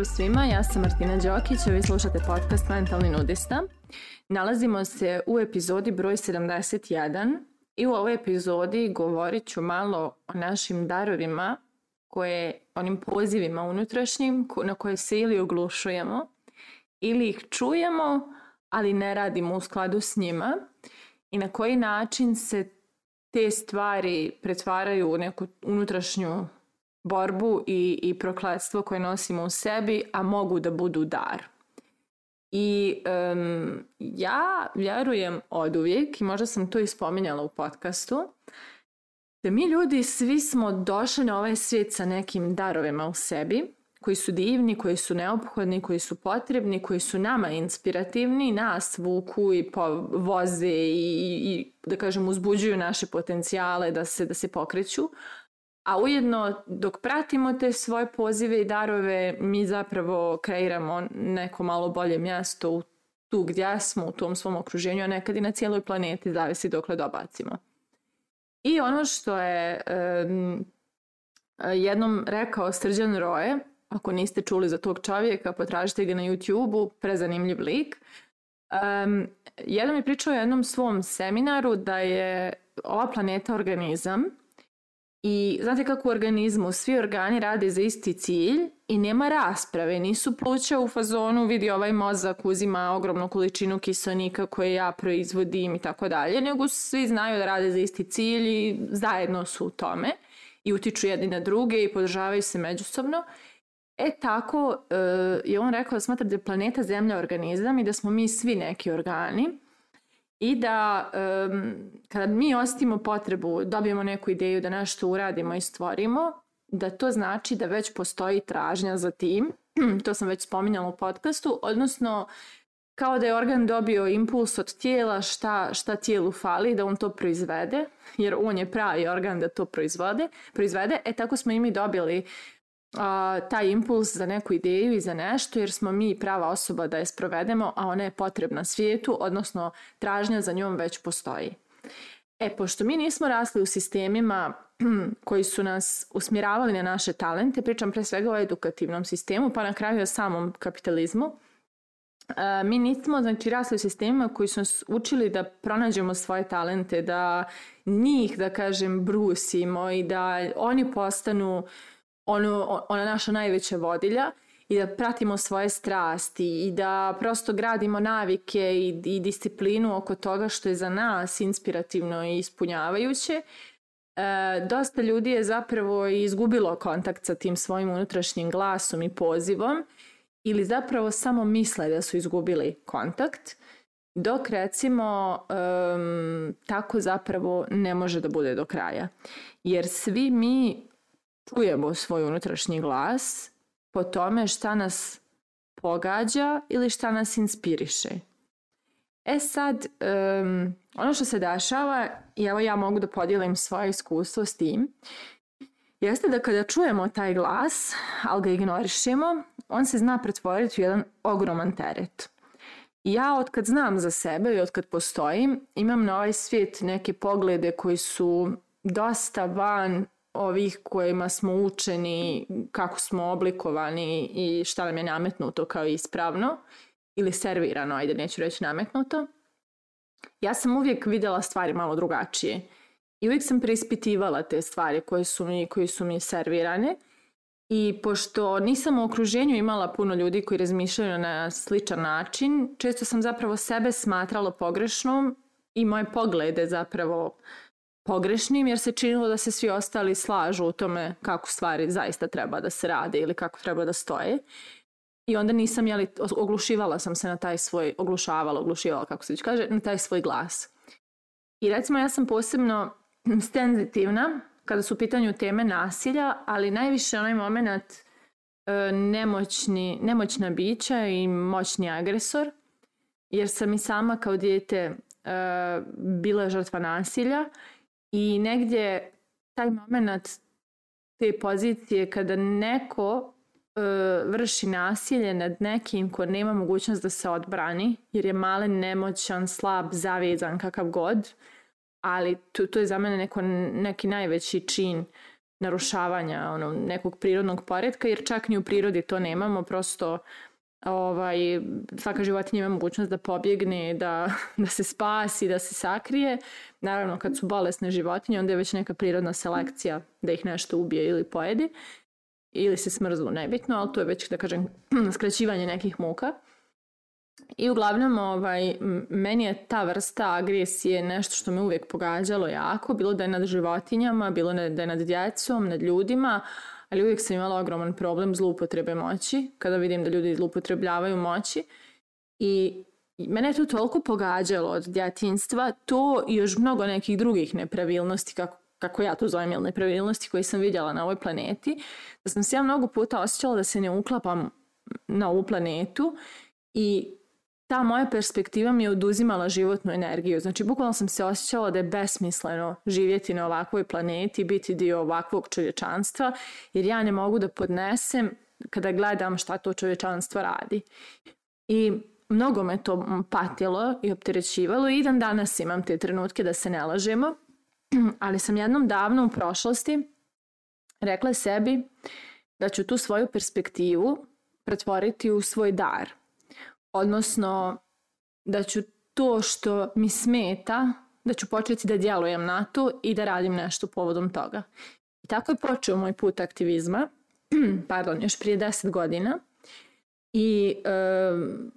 Pozdrav svima, ja sam Martina Đokić, a vi slušate podcast Mentalni nudista. Nalazimo se u epizodi broj 71 i u ovoj epizodi govorit ću malo o našim darovima, koje, onim pozivima unutrašnjim na koje se ili oglušujemo ili ih čujemo, ali ne radimo u skladu s njima i na koji način se te stvari pretvaraju u neku unutrašnju borbu i, i prokletstvo koje nosimo u sebi, a mogu da budu dar. I um, ja vjerujem od uvijek, i možda sam to i spominjala u podcastu, da mi ljudi svi smo došli na ovaj svijet sa nekim darovima u sebi, koji su divni, koji su neophodni, koji su potrebni, koji su nama inspirativni, nas vuku i voze i, i, da kažem uzbuđuju naše potencijale da se da se pokreću, a ujedno dok pratimo te svoje pozive i darove mi zapravo kreiramo neko malo bolje mjesto u tu gdje smo u tom svom okruženju, a nekad i na cijeloj planeti, zavisi dokle dobacimo. I ono što je um, jednom rekao Srđan Roje, ako niste čuli za tog čovjeka, potražite ga na YouTube-u, prezanimljiv lik. Um, jedan je pričao o jednom svom seminaru da je ova planeta organizam I znate kako u organizmu, svi organi rade za isti cilj i nema rasprave, nisu pluća u fazonu, vidi ovaj mozak uzima ogromnu količinu kiselnika koje ja proizvodim i tako dalje, nego svi znaju da rade za isti cilj i zajedno su u tome i utiču jedni na druge i podržavaju se međusobno. E tako e, je on rekao da smatra da je planeta zemlja organizam i da smo mi svi neki organi i da um, kada mi ostimo potrebu, dobijemo neku ideju da nešto uradimo i stvorimo, da to znači da već postoji tražnja za tim, to sam već spominjala u podcastu, odnosno kao da je organ dobio impuls od tijela šta, šta tijelu fali da on to proizvede, jer on je pravi organ da to proizvode, proizvede, e tako smo i mi dobili a, taj impuls za neku ideju i za nešto, jer smo mi prava osoba da je sprovedemo, a ona je potrebna svijetu, odnosno tražnja za njom već postoji. E, pošto mi nismo rasli u sistemima koji su nas usmjeravali na naše talente, pričam pre svega o edukativnom sistemu, pa na kraju o samom kapitalizmu, a, mi nismo znači, rasli u sistemima koji su nas učili da pronađemo svoje talente, da njih, da kažem, brusimo i da oni postanu uh, ono, ona naša najveća vodilja i da pratimo svoje strasti i da prosto gradimo navike i, i disciplinu oko toga što je za nas inspirativno i ispunjavajuće. E, dosta ljudi je zapravo izgubilo kontakt sa tim svojim unutrašnjim glasom i pozivom ili zapravo samo misle da su izgubili kontakt, dok recimo um, tako zapravo ne može da bude do kraja. Jer svi mi čujemo svoj unutrašnji glas po tome šta nas pogađa ili šta nas inspiriše. E sad, um, ono što se dešava, i evo ja mogu da podijelim svoje iskustvo s tim, jeste da kada čujemo taj glas, ali ga ignorišemo, on se zna pretvoriti u jedan ogroman teret. Ja od kad znam za sebe i od kad postojim, imam na ovaj svijet neke poglede koji su dosta van ovih kojima smo učeni kako smo oblikovani i šta nam je nametnuto kao ispravno ili servirano, ajde neću reći nametnuto, ja sam uvijek vidjela stvari malo drugačije. I uvijek sam preispitivala te stvari koje su mi, koje su mi servirane. I pošto nisam u okruženju imala puno ljudi koji razmišljaju na sličan način, često sam zapravo sebe smatrala pogrešnom i moje poglede zapravo pogrešnim jer se činilo da se svi ostali slažu u tome kako stvari zaista treba da se rade ili kako treba da stoje. I onda nisam, jeli, oglušivala sam se na taj svoj, oglušavala, oglušivala, kako se već kaže, na taj svoj glas. I recimo ja sam posebno senzitivna kada su u pitanju teme nasilja, ali najviše onaj moment e, nemoćni, nemoćna bića i moćni agresor, jer sam i sama kao dijete e, bila žrtva nasilja I negdje taj moment te pozicije kada neko e, vrši nasilje nad nekim ko nema mogućnost da se odbrani, jer je malen, nemoćan, slab, zavezan, kakav god, ali to, to je za mene neko, neki najveći čin narušavanja ono, nekog prirodnog poredka, jer čak ni u prirodi to nemamo, prosto ovaj, svaka životinja ima mogućnost da pobjegne, da, da se spasi, da se sakrije. Naravno, kad su bolesne životinje, onda je već neka prirodna selekcija da ih nešto ubije ili pojede ili se smrznu, nebitno, ali to je već, da kažem, skraćivanje nekih muka. I uglavnom, ovaj, meni je ta vrsta agresije nešto što me uvijek pogađalo jako, bilo da je nad životinjama, bilo da je nad djecom, nad ljudima, ali uvijek sam imala ogroman problem zloupotrebe moći, kada vidim da ljudi zloupotrebljavaju moći i mene je to toliko pogađalo od djetinstva, to i još mnogo nekih drugih nepravilnosti, kako, kako ja to zovem, ili nepravilnosti koje sam vidjela na ovoj planeti, da sam se ja mnogo puta osjećala da se ne uklapam na ovu planetu i ta moja perspektiva mi je oduzimala životnu energiju. Znači, bukvalno sam se osjećala da je besmisleno živjeti na ovakvoj planeti, biti dio ovakvog čovječanstva, jer ja ne mogu da podnesem kada gledam šta to čovječanstvo radi. I mnogo me to patilo i opterećivalo i dan danas imam te trenutke da se ne lažemo, ali sam jednom davno u prošlosti rekla sebi da ću tu svoju perspektivu pretvoriti u svoj dar – odnosno da ću to što mi smeta, da ću početi da djelujem na to i da radim nešto povodom toga. I tako je počeo moj put aktivizma, pardon, još prije 10 godina. I e,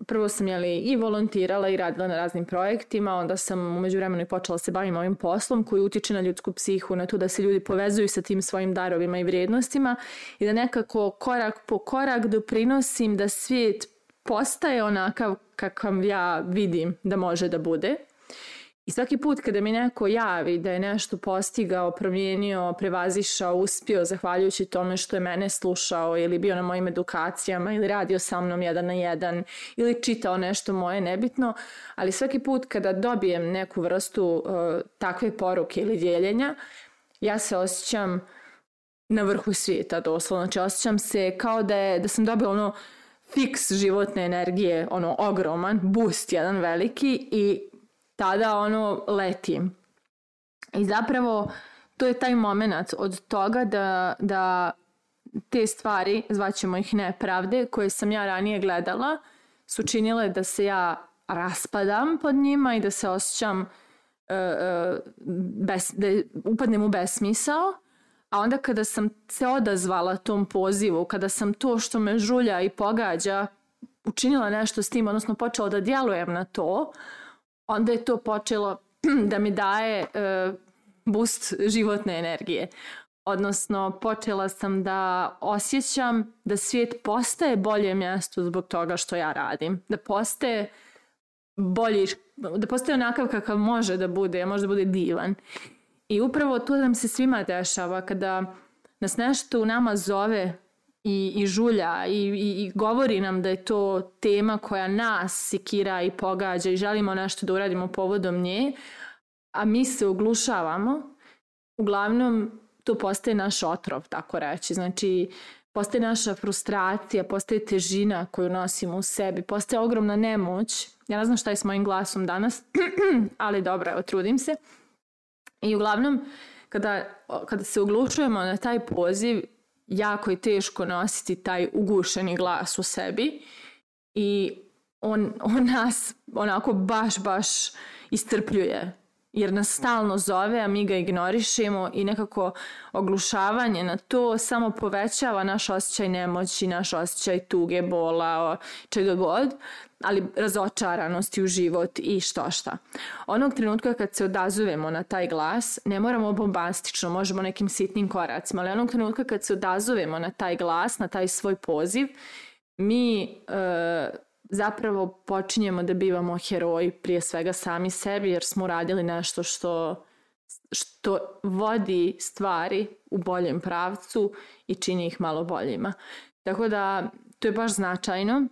prvo sam jeli, i volontirala i radila na raznim projektima, onda sam umeđu vremenu i počela da se bavim ovim poslom koji utiče na ljudsku psihu, na to da se ljudi povezuju sa tim svojim darovima i vrijednostima i da nekako korak po korak doprinosim da svijet postaje onakav kakav ja vidim da može da bude. I svaki put kada mi neko javi da je nešto postigao, promijenio, prevazišao, uspio, zahvaljujući tome što je mene slušao ili bio na mojim edukacijama ili radio sa mnom jedan na jedan ili čitao nešto moje nebitno, ali svaki put kada dobijem neku vrstu uh, takve poruke ili dijeljenja, ja se osjećam na vrhu svijeta doslovno. Znači osjećam se kao da, je, da sam dobila ono fiks životne energije, ono ogroman, boost jedan veliki i tada ono letim. I zapravo to je taj moment od toga da, da te stvari, zvaćemo ih nepravde, koje sam ja ranije gledala, su činile da se ja raspadam pod njima i da se osjećam e, e, bes, da upadnem u besmisao, A onda kada sam se odazvala tom pozivu, kada sam to što me žulja i pogađa učinila nešto s tim, odnosno počela da djelujem na to, onda je to počelo da mi daje e, boost životne energije. Odnosno, počela sam da osjećam da svijet postaje bolje mjesto zbog toga što ja radim. Da postaje bolji, da postaje onakav kakav može da bude, može da bude divan. I upravo to nam se svima dešava kada nas nešto u nama zove i, i žulja i, i, i govori nam da je to tema koja nas sekira i pogađa i želimo nešto da uradimo povodom nje, a mi se oglušavamo, uglavnom to postaje naš otrov, tako reći. Znači, postaje naša frustracija, postaje težina koju nosimo u sebi, postaje ogromna nemoć. Ja ne znam šta je s mojim glasom danas, ali dobro, evo, trudim se. I uglavnom, kada, kada se oglušujemo na taj poziv, jako je teško nositi taj ugušeni glas u sebi i on, on nas onako baš, baš istrpljuje jer nas stalno zove, a mi ga ignorišemo i nekako oglušavanje na to samo povećava naš osjećaj nemoći, naš osjećaj tuge, bola, čega god, ali razočaranosti u život i što šta. Onog trenutka kad se odazovemo na taj glas, ne moramo bombastično, možemo nekim sitnim koracima, ali onog trenutka kad se odazovemo na taj glas, na taj svoj poziv, mi e, zapravo počinjemo da bivamo heroji prije svega sami sebi jer smo uradili nešto što što vodi stvari u boljem pravcu i čini ih malo boljima. Tako da to je baš značajno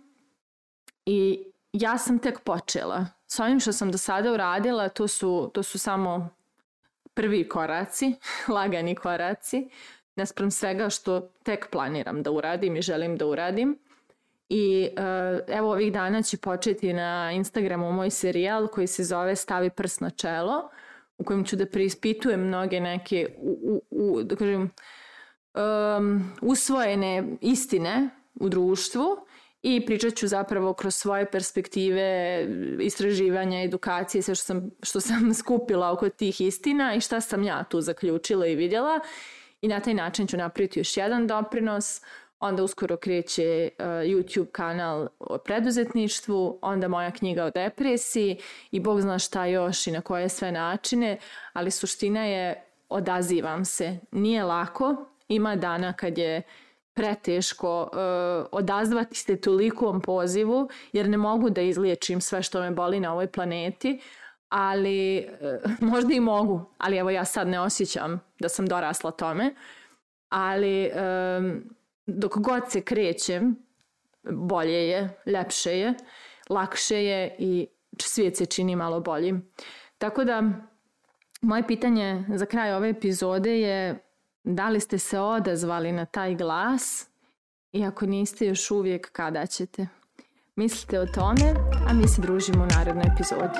i ja sam tek počela. S ovim što sam do sada uradila, to su, to su samo prvi koraci, lagani koraci, naspram svega što tek planiram da uradim i želim da uradim. I eh, evo ovih dana će početi na Instagramu moj serijal koji se zove Stavi prst na čelo, u kojem ću da preispitujem mnoge neke, u, u, u, da kažem, um, usvojene istine u društvu i pričat ću zapravo kroz svoje perspektive istraživanja, edukacije, sve što sam, što sam skupila oko tih istina i šta sam ja tu zaključila i vidjela i na taj način ću napraviti još jedan doprinos uh, onda uskoro kreće uh, YouTube kanal o preduzetništvu, onda moja knjiga o depresiji i Bog zna šta još i na koje sve načine, ali suština je odazivam se. Nije lako, ima dana kad je preteško e, odazvati se tolikom pozivu jer ne mogu da izliječim sve što me boli na ovoj planeti, ali e, možda i mogu, ali evo ja sad ne osjećam da sam dorasla tome, ali e, dok god se krećem, bolje je, lepše je, lakše je i svijet se čini malo boljim. Tako da, moje pitanje za kraj ove epizode je da li ste se odazvali na taj glas i ako niste još uvijek, kada ćete? Mislite o tome, a mi se družimo u narednoj epizodi.